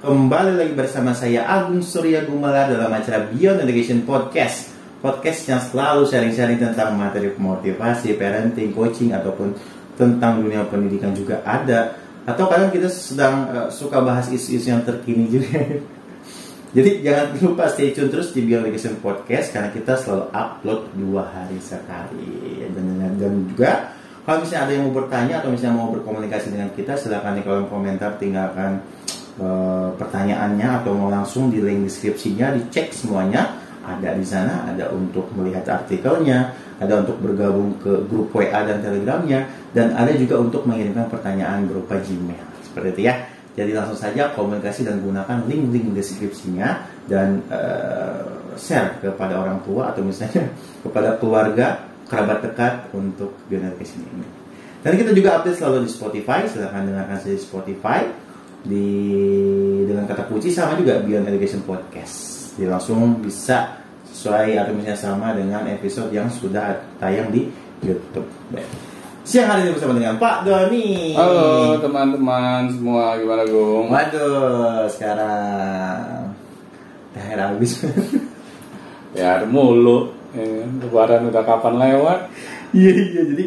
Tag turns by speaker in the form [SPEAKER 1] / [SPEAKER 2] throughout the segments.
[SPEAKER 1] Kembali lagi bersama saya Agung Surya Gumala dalam acara Beyond Education Podcast. Podcast yang selalu sharing-sharing tentang materi motivasi, parenting, coaching ataupun tentang dunia pendidikan juga ada. Atau kadang kita sedang uh, suka bahas isu-isu yang terkini juga. Jadi jangan lupa stay tune terus di Beyond Education Podcast karena kita selalu upload dua hari sekali. Dan, dan, juga kalau misalnya ada yang mau bertanya atau misalnya mau berkomunikasi dengan kita silahkan di kolom komentar tinggalkan Eh, pertanyaannya atau mau langsung di link deskripsinya dicek semuanya. Ada di sana ada untuk melihat artikelnya ada untuk bergabung ke grup WA dan Telegramnya dan ada juga untuk mengirimkan pertanyaan berupa Gmail. Seperti itu ya. Jadi langsung saja komunikasi dan gunakan link-link deskripsinya dan uh, share kepada orang tua atau misalnya kepada keluarga kerabat dekat untuk generasi ini. Dan kita juga update selalu di Spotify. Silahkan dengarkan saja di Spotify di dengan kata kunci sama juga Beyond Education Podcast. Jadi langsung bisa sesuai atau misalnya sama dengan episode yang sudah tayang di YouTube. Baik. Siang hari ini bersama dengan Pak Doni.
[SPEAKER 2] Halo teman-teman semua, gimana Gung?
[SPEAKER 1] Waduh, sekarang terakhir habis.
[SPEAKER 2] ya mulu. Ya, lebaran udah kapan lewat?
[SPEAKER 1] Iya iya jadi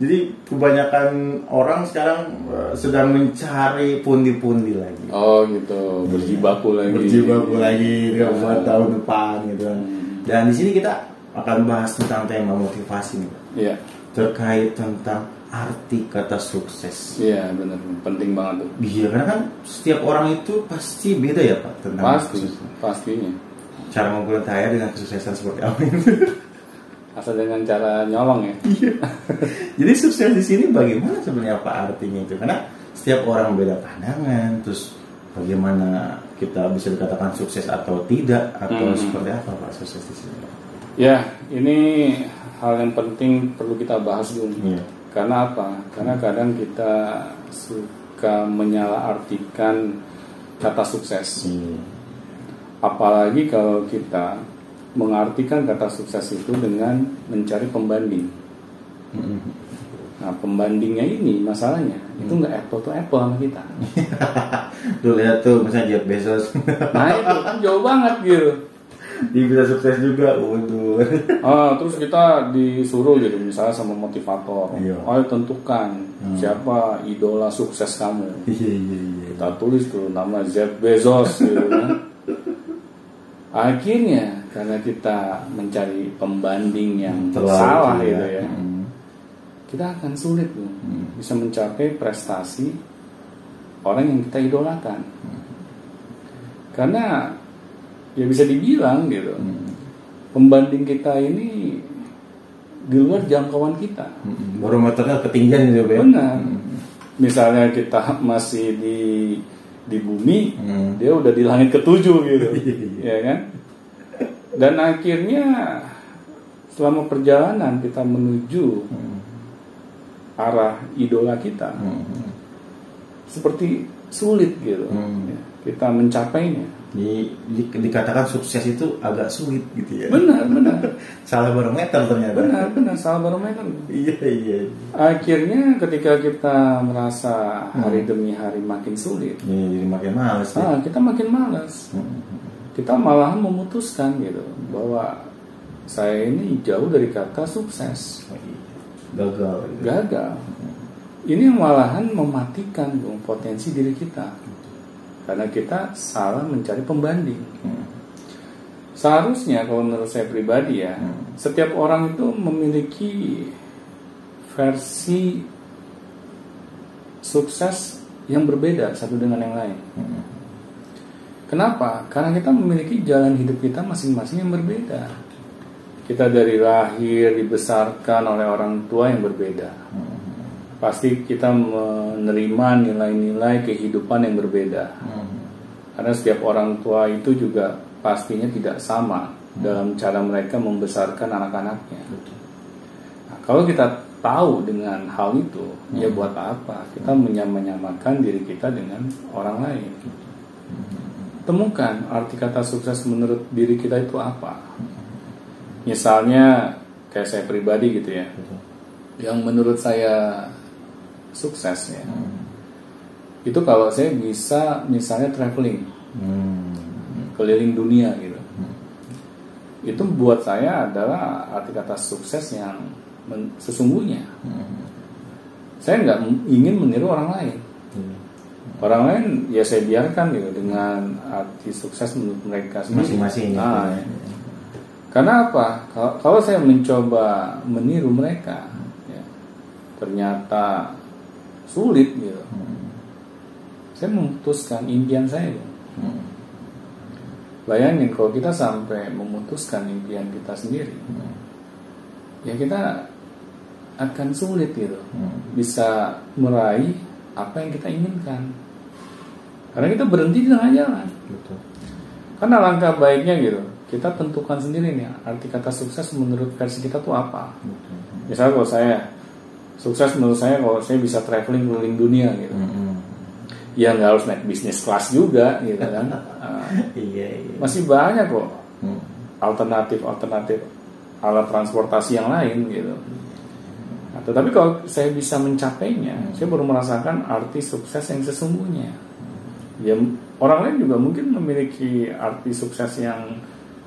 [SPEAKER 1] jadi kebanyakan orang sekarang uh, sedang mencari pundi-pundi lagi.
[SPEAKER 2] Oh gitu, berjibaku lagi.
[SPEAKER 1] Berjibaku lagi ya. buat tahun depan gitu kan. Hmm. Dan di sini kita akan bahas tentang tema motivasi nih.
[SPEAKER 2] Iya.
[SPEAKER 1] Terkait tentang arti kata sukses.
[SPEAKER 2] Iya benar, penting banget tuh.
[SPEAKER 1] Iya karena kan setiap orang itu pasti beda ya pak tentang
[SPEAKER 2] pasti, sukses. pastinya.
[SPEAKER 1] Cara mengukur saya dengan kesuksesan seperti apa?
[SPEAKER 2] asal dengan cara nyolong ya.
[SPEAKER 1] Iya. Jadi sukses di sini bagaimana sebenarnya apa artinya itu? Karena setiap orang beda pandangan, terus bagaimana kita bisa dikatakan sukses atau tidak atau hmm. seperti apa pak sukses di sini?
[SPEAKER 2] Ya, ini hal yang penting perlu kita bahas dulu. Yeah. Karena apa? Karena kadang kita suka menyalahartikan kata sukses. Yeah. Apalagi kalau kita mengartikan kata sukses itu dengan mencari pembanding. Nah pembandingnya ini masalahnya hmm. itu nggak apple to apple sama kita.
[SPEAKER 1] tuh lihat tuh misalnya Jeff Bezos.
[SPEAKER 2] nah itu kan jauh banget gitu.
[SPEAKER 1] Dia bisa sukses juga, waduh.
[SPEAKER 2] ah, terus kita disuruh gitu misalnya sama motivator. Iya. Oh tentukan hmm. siapa idola sukses kamu.
[SPEAKER 1] Iya iya iya.
[SPEAKER 2] Kita tulis tuh nama Jeff Bezos gitu kan. Akhirnya karena kita mencari pembanding yang Terlalu salah ya. gitu ya hmm. kita akan sulit hmm. bisa mencapai prestasi orang yang kita idolakan hmm. karena ya bisa dibilang gitu hmm. pembanding kita ini di luar jangkauan kita
[SPEAKER 1] hmm. barometernya ketinggian
[SPEAKER 2] gitu ya benar hmm. misalnya kita masih di di bumi hmm. dia udah di langit ketujuh gitu ya kan dan akhirnya selama perjalanan kita menuju hmm. arah idola kita hmm. seperti sulit gitu. Hmm. Ya, kita mencapainya.
[SPEAKER 1] Di, di, dikatakan sukses itu agak sulit gitu ya.
[SPEAKER 2] Benar benar.
[SPEAKER 1] Salah barometer ternyata.
[SPEAKER 2] Benar benar. Salah barometer.
[SPEAKER 1] Iya iya.
[SPEAKER 2] Akhirnya ketika kita merasa hari hmm. demi hari makin sulit.
[SPEAKER 1] Iya, jadi makin malas
[SPEAKER 2] ah, kita makin malas hmm. Kita malahan memutuskan gitu bahwa saya ini jauh dari kata sukses.
[SPEAKER 1] Gagal
[SPEAKER 2] gagal ini malahan mematikan dong potensi diri kita. Karena kita salah mencari pembanding. Seharusnya kalau menurut saya pribadi ya setiap orang itu memiliki versi sukses yang berbeda satu dengan yang lain. Kenapa? Karena kita memiliki jalan hidup kita masing-masing yang berbeda. Kita dari lahir dibesarkan oleh orang tua yang berbeda. Pasti kita menerima nilai-nilai kehidupan yang berbeda. Karena setiap orang tua itu juga pastinya tidak sama dalam cara mereka membesarkan anak-anaknya. Nah, kalau kita tahu dengan hal itu, ya buat apa? Kita menyamakan diri kita dengan orang lain. Temukan arti kata sukses menurut diri kita itu apa. Misalnya kayak saya pribadi gitu ya, yang menurut saya sukses ya, itu kalau saya bisa misalnya traveling
[SPEAKER 1] Hmm.
[SPEAKER 2] keliling dunia gitu itu buat saya adalah arti kata sukses yang men- sesungguhnya
[SPEAKER 1] Hmm.
[SPEAKER 2] saya nggak ingin meniru orang lain
[SPEAKER 1] Iya.
[SPEAKER 2] orang lain ya saya biarkan gitu dengan arti sukses menurut mereka
[SPEAKER 1] Masing-masing.
[SPEAKER 2] Ah,
[SPEAKER 1] ya.
[SPEAKER 2] ya. Karena apa? Kalau, kalau saya mencoba meniru mereka, ya, ternyata sulit gitu.
[SPEAKER 1] Hmm.
[SPEAKER 2] Saya memutuskan impian saya. gitu.
[SPEAKER 1] Hmm.
[SPEAKER 2] Bayangin kalau kita sampai memutuskan impian kita sendiri,
[SPEAKER 1] Hmm.
[SPEAKER 2] ya kita akan sulit gitu,
[SPEAKER 1] Hmm.
[SPEAKER 2] bisa meraih apa yang kita inginkan. Karena kita berhenti di tengah jalan.
[SPEAKER 1] Betul.
[SPEAKER 2] Karena langkah baiknya gitu, kita tentukan sendiri nih arti kata sukses menurut versi kita tuh apa.
[SPEAKER 1] Betul.
[SPEAKER 2] Misalnya kalau saya sukses menurut saya kalau saya bisa traveling keliling dunia gitu.
[SPEAKER 1] Hmm.
[SPEAKER 2] Ya nggak harus naik bisnis kelas juga gitu kan. Ah,
[SPEAKER 1] Iya, iya.
[SPEAKER 2] masih banyak kok
[SPEAKER 1] Hmm.
[SPEAKER 2] alternatif-alternatif alat transportasi yang lain gitu. Nah, tetapi kalau saya bisa mencapainya, saya baru merasakan arti sukses yang sesungguhnya. Ya orang lain juga mungkin memiliki arti sukses yang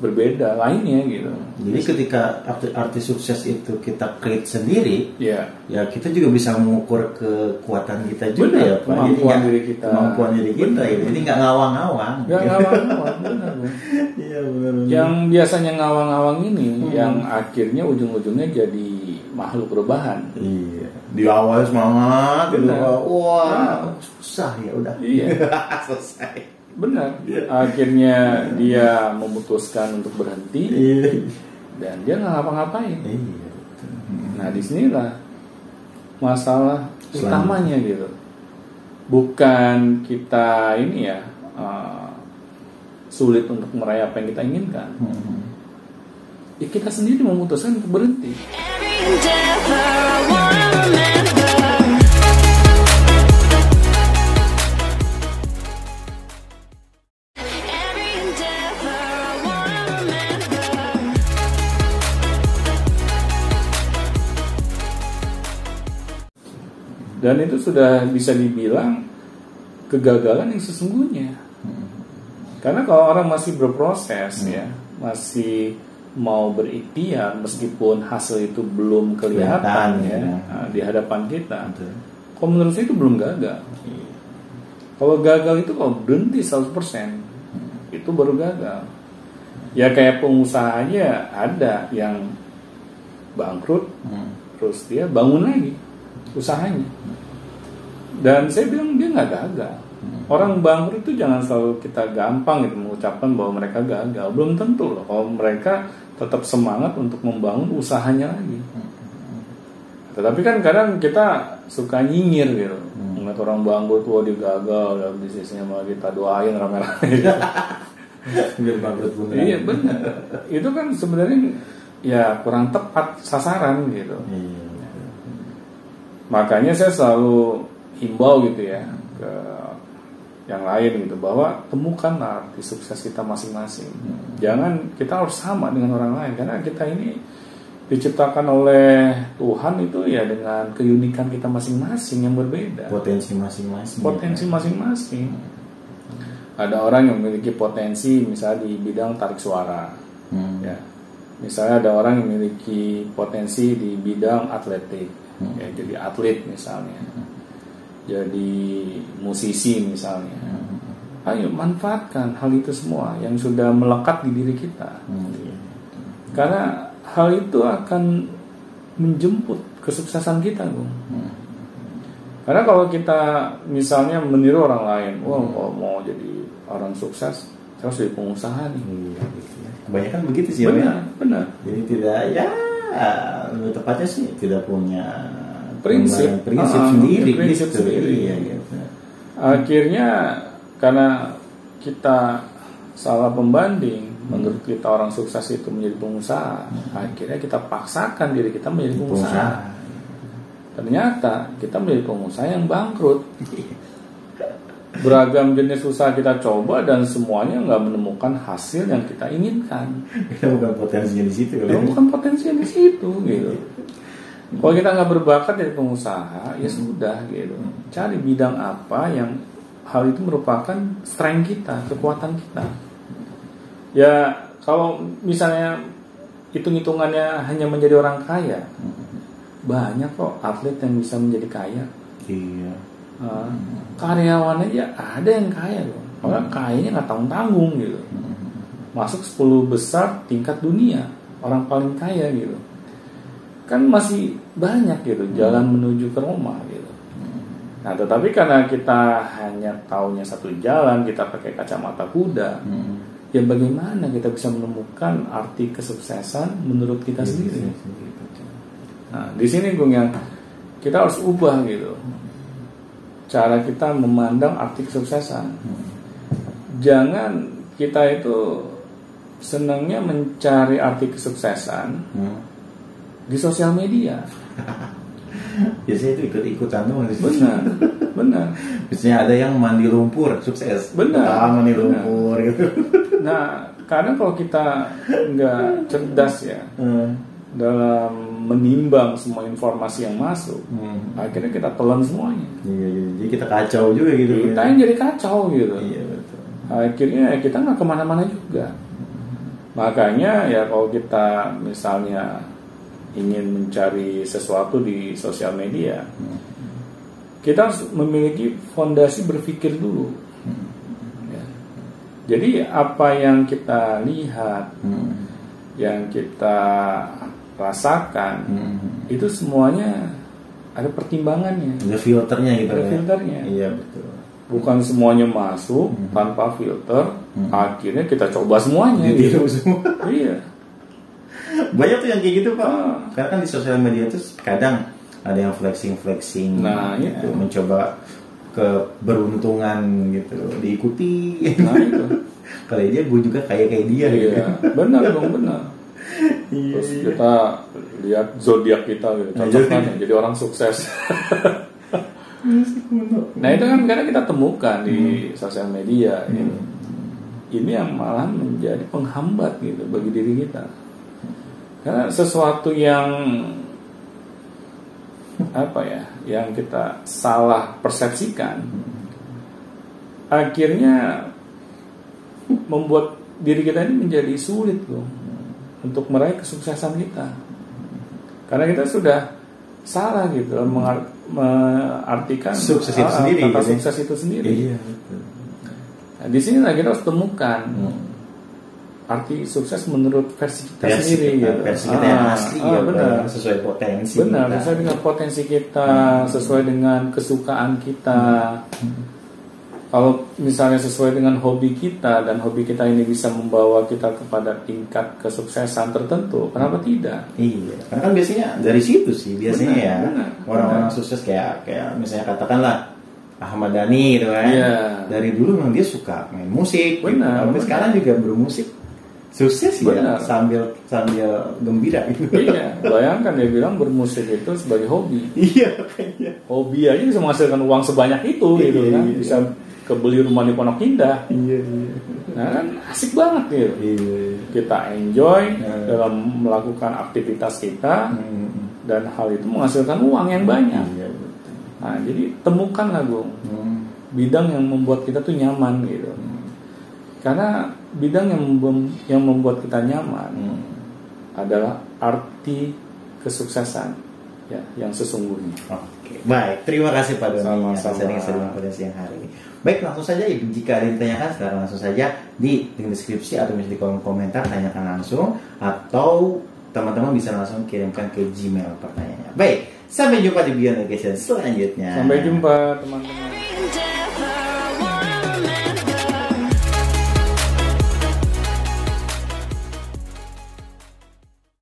[SPEAKER 2] berbeda lainnya gitu.
[SPEAKER 1] Jadi ketika arti, arti sukses itu kita create sendiri,
[SPEAKER 2] Ya,
[SPEAKER 1] ya kita juga bisa mengukur kekuatan kita juga
[SPEAKER 2] Benar,
[SPEAKER 1] ya Pak. Jadi
[SPEAKER 2] kemampuan
[SPEAKER 1] nggak-
[SPEAKER 2] diri kita.
[SPEAKER 1] Kemampuan diri kita
[SPEAKER 2] Benar.
[SPEAKER 1] ya. Jadi nggak ngawang-ngawang.
[SPEAKER 2] nggak ngawang-ngawang, benar, Bu.
[SPEAKER 1] Iya benar.
[SPEAKER 2] Yang biasanya ngawang-ngawang ini, yang akhirnya ujung-ujungnya jadi makhluk rebahan.
[SPEAKER 1] Iya. Di awal semangat, gitu.
[SPEAKER 2] Benar.
[SPEAKER 1] wah susah ya udah.
[SPEAKER 2] Iya.
[SPEAKER 1] Selesai.
[SPEAKER 2] Benar. Akhirnya dia memutuskan untuk berhenti
[SPEAKER 1] Iya.
[SPEAKER 2] dan dia nggak ngapa-ngapain.
[SPEAKER 1] Iya.
[SPEAKER 2] Nah di sinilah masalah
[SPEAKER 1] Selain-
[SPEAKER 2] utamanya gitu. Bukan kita ini ya uh, sulit untuk meraih apa yang kita inginkan.
[SPEAKER 1] Hmm.
[SPEAKER 2] Ya kita sendiri memutuskan untuk berhenti. Dan itu sudah bisa dibilang kegagalan yang sesungguhnya. Karena kalau orang masih berproses ya, masih mau berikhtiar meskipun hasil itu belum kelihatan ya,
[SPEAKER 1] ya.
[SPEAKER 2] nah, di hadapan kita.
[SPEAKER 1] Betul.
[SPEAKER 2] Kalau menurut saya itu belum gagal. Kalau gagal itu kalau berhenti 100% itu baru gagal. Ya kayak pengusaha aja ada yang bangkrut
[SPEAKER 1] Hmm.
[SPEAKER 2] terus dia bangun lagi usahanya. Dan saya bilang dia nggak gagal. Orang bangkrut itu jangan selalu kita gampang gitu mengucapkan bahwa mereka gagal. Belum tentu loh kalau mereka tetap semangat untuk membangun usahanya lagi. Tetapi kan kadang kita suka nyinyir gitu. Ngeliat orang bangkrut, wah dia gagal dalam bisnisnya malah kita doain rame-rame. gitu.
[SPEAKER 1] Biar bangkrut beneran.
[SPEAKER 2] iya benar. Itu kan sebenarnya ya kurang tepat sasaran gitu.
[SPEAKER 1] Iya.
[SPEAKER 2] Makanya saya selalu himbau gitu ya ke yang lain gitu bahwa temukanlah arti sukses kita masing-masing. Jangan kita harus sama dengan orang lain karena kita ini diciptakan oleh Tuhan itu ya dengan keunikan kita masing-masing yang berbeda.
[SPEAKER 1] Potensi masing-masing.
[SPEAKER 2] Potensi masing-masing. Ada orang yang memiliki potensi misalnya di bidang tarik suara,
[SPEAKER 1] Hmm.
[SPEAKER 2] ya. Misalnya ada orang yang memiliki potensi di bidang atletik, ya, jadi atlet misalnya, jadi musisi misalnya. Ayo manfaatkan hal itu semua yang sudah melekat di diri kita, karena hal itu akan menjemput kesuksesan kita, Bung. Karena kalau kita misalnya meniru orang lain, wah kalau mau jadi orang sukses, saya harus jadi pengusaha nih.
[SPEAKER 1] Iya, gitu ya. Kebanyakan begitu sih Om, ya.
[SPEAKER 2] Benar, benar.
[SPEAKER 1] Jadi tidak ya lebih tepatnya sih tidak punya
[SPEAKER 2] Prinsip.
[SPEAKER 1] prinsip
[SPEAKER 2] Ah,
[SPEAKER 1] sendiri
[SPEAKER 2] prinsip
[SPEAKER 1] gitu.
[SPEAKER 2] sendiri.
[SPEAKER 1] Iya, iya.
[SPEAKER 2] Akhirnya karena kita salah pembanding, menurut kita orang sukses itu menjadi pengusaha, akhirnya kita paksakan diri kita menjadi pengusaha.
[SPEAKER 1] Pengusaha.
[SPEAKER 2] Ternyata kita menjadi pengusaha yang bangkrut. Beragam jenis usaha kita coba dan semuanya nggak menemukan hasil yang kita inginkan.
[SPEAKER 1] Kita bukan potensinya di situ ya.
[SPEAKER 2] Karena bukan potensi yang di situ gitu. Kalau kita nggak berbakat jadi pengusaha, ya sudah gitu. Cari bidang apa yang hal itu merupakan strength kita, kekuatan kita. Ya kalau misalnya hitung-hitungannya hanya menjadi orang kaya, banyak kok atlet yang bisa menjadi kaya.
[SPEAKER 1] Iya.
[SPEAKER 2] Uh, karyawannya ya ada yang kaya loh. Orang kayanya nggak tanggung tanggung gitu. Masuk 10 besar tingkat dunia, orang paling kaya gitu. Kan masih banyak gitu jalan menuju ke Roma gitu. Nah, tetapi karena kita hanya taunya satu jalan, kita pakai kacamata kuda,
[SPEAKER 1] Hmm.
[SPEAKER 2] ya bagaimana kita bisa menemukan arti kesuksesan menurut kita sendiri? Nah, di sini Gung yang kita harus ubah gitu. Cara kita memandang arti kesuksesan. Jangan kita itu senangnya mencari arti kesuksesan
[SPEAKER 1] Hmm.
[SPEAKER 2] di sosial media.
[SPEAKER 1] Biasanya itu ikut-ikutan tuh
[SPEAKER 2] Benar, benar.
[SPEAKER 1] Biasanya ada yang mandi lumpur, sukses.
[SPEAKER 2] Benar.
[SPEAKER 1] Ah, mandi
[SPEAKER 2] Benar.
[SPEAKER 1] lumpur gitu.
[SPEAKER 2] Nah, kadang kalau kita nggak cerdas ya
[SPEAKER 1] Hmm.
[SPEAKER 2] dalam menimbang semua informasi yang masuk,
[SPEAKER 1] Hmm.
[SPEAKER 2] akhirnya kita telan semuanya.
[SPEAKER 1] Iya, iya. Jadi kita kacau juga gitu.
[SPEAKER 2] Kita yang jadi kacau gitu.
[SPEAKER 1] Iya betul.
[SPEAKER 2] akhirnya ya kita nggak ke mana-mana juga makanya ya kalau kita misalnya ingin mencari sesuatu di sosial media kita harus memiliki fondasi berpikir dulu Ya. jadi apa yang kita lihat
[SPEAKER 1] Hmm.
[SPEAKER 2] yang kita rasakan
[SPEAKER 1] Hmm.
[SPEAKER 2] itu semuanya ada pertimbangannya
[SPEAKER 1] Ada filternya gitu
[SPEAKER 2] Ada
[SPEAKER 1] ya.
[SPEAKER 2] filternya.
[SPEAKER 1] Iya betul.
[SPEAKER 2] bukan semuanya masuk tanpa filter akhirnya kita coba semuanya gitu.
[SPEAKER 1] semua.
[SPEAKER 2] iya
[SPEAKER 1] Banyak tuh yang kayak gitu pak.
[SPEAKER 2] Ah.
[SPEAKER 1] Karena kan di sosial media tuh kadang ada yang flexing flexing.
[SPEAKER 2] Nah, itu.
[SPEAKER 1] mencoba keberuntungan gitu diikuti.
[SPEAKER 2] nah itu
[SPEAKER 1] Kalau dia gue juga kayak kayak dia gitu.
[SPEAKER 2] iya benar dong benar
[SPEAKER 1] Iya,
[SPEAKER 2] terus kita lihat zodiak kita gitu
[SPEAKER 1] Nah,
[SPEAKER 2] cocok kan
[SPEAKER 1] jadi-
[SPEAKER 2] ya, jadi orang sukses. Nah itu kan kadang kita temukan di sosial media gitu. ini yang malah menjadi penghambat gitu bagi diri kita. Karena sesuatu yang apa ya yang kita salah persepsikan akhirnya membuat diri kita ini menjadi sulit loh untuk meraih kesuksesan kita karena kita sudah salah gitu mengar- mengartikan
[SPEAKER 1] Sukses itu
[SPEAKER 2] ah,
[SPEAKER 1] sendiri,
[SPEAKER 2] kata
[SPEAKER 1] gitu.
[SPEAKER 2] sukses itu sendiri
[SPEAKER 1] Iya betul.
[SPEAKER 2] Nah, di sini kita harus temukan
[SPEAKER 1] Hmm.
[SPEAKER 2] arti sukses menurut versi kita
[SPEAKER 1] Versi
[SPEAKER 2] sendiri
[SPEAKER 1] kita,
[SPEAKER 2] gitu.
[SPEAKER 1] versi kita yang
[SPEAKER 2] Ah,
[SPEAKER 1] asli
[SPEAKER 2] ah,
[SPEAKER 1] ya,
[SPEAKER 2] benar
[SPEAKER 1] sesuai potensi.
[SPEAKER 2] benar
[SPEAKER 1] kita.
[SPEAKER 2] sesuai dengan potensi kita sesuai dengan kesukaan kita kalau misalnya sesuai dengan hobi kita dan hobi kita ini bisa membawa kita kepada tingkat kesuksesan tertentu kenapa tidak
[SPEAKER 1] Iya, karena kan biasanya dari situ sih biasanya
[SPEAKER 2] Benar,
[SPEAKER 1] ya orang-orang sukses kayak kayak misalnya katakanlah Ahmad Dhani gitu kan.
[SPEAKER 2] Iya.
[SPEAKER 1] Dari dulu memang dia suka main musik. gitu.
[SPEAKER 2] Benar,
[SPEAKER 1] Sampai
[SPEAKER 2] benar.
[SPEAKER 1] sekarang juga bermusik sukses
[SPEAKER 2] Benar.
[SPEAKER 1] ya sambil sambil gembira gitu.
[SPEAKER 2] iya bayangkan dia bilang bermusik itu sebagai hobi
[SPEAKER 1] iya
[SPEAKER 2] hobi aja bisa menghasilkan uang sebanyak itu gitu
[SPEAKER 1] Iya,
[SPEAKER 2] kan
[SPEAKER 1] iya.
[SPEAKER 2] bisa kebeli rumah di Pondok Indah
[SPEAKER 1] Iya iya.
[SPEAKER 2] nah kan asik banget gitu
[SPEAKER 1] Iya.
[SPEAKER 2] kita enjoy
[SPEAKER 1] Hmm.
[SPEAKER 2] dalam melakukan aktivitas kita
[SPEAKER 1] Hmm.
[SPEAKER 2] dan hal itu menghasilkan uang yang banyak
[SPEAKER 1] Iya betul.
[SPEAKER 2] nah jadi temukanlah Gung
[SPEAKER 1] Hmm.
[SPEAKER 2] bidang yang membuat kita tuh nyaman gitu karena bidang yang mem- yang membuat kita nyaman
[SPEAKER 1] Hmm.
[SPEAKER 2] adalah arti kesuksesan ya yang sesungguhnya
[SPEAKER 1] Oke, baik. Terima kasih Pak Doni
[SPEAKER 2] Sama-sama.
[SPEAKER 1] atas sharing pada siang hari ini. Baik, langsung saja jika ada yang ditanyakan sekarang langsung saja di link deskripsi atau misalnya di kolom komentar tanyakan langsung atau teman-teman bisa langsung kirimkan ke Gmail pertanyaannya. Baik, sampai jumpa di Beyond Education selanjutnya.
[SPEAKER 2] sampai jumpa teman-teman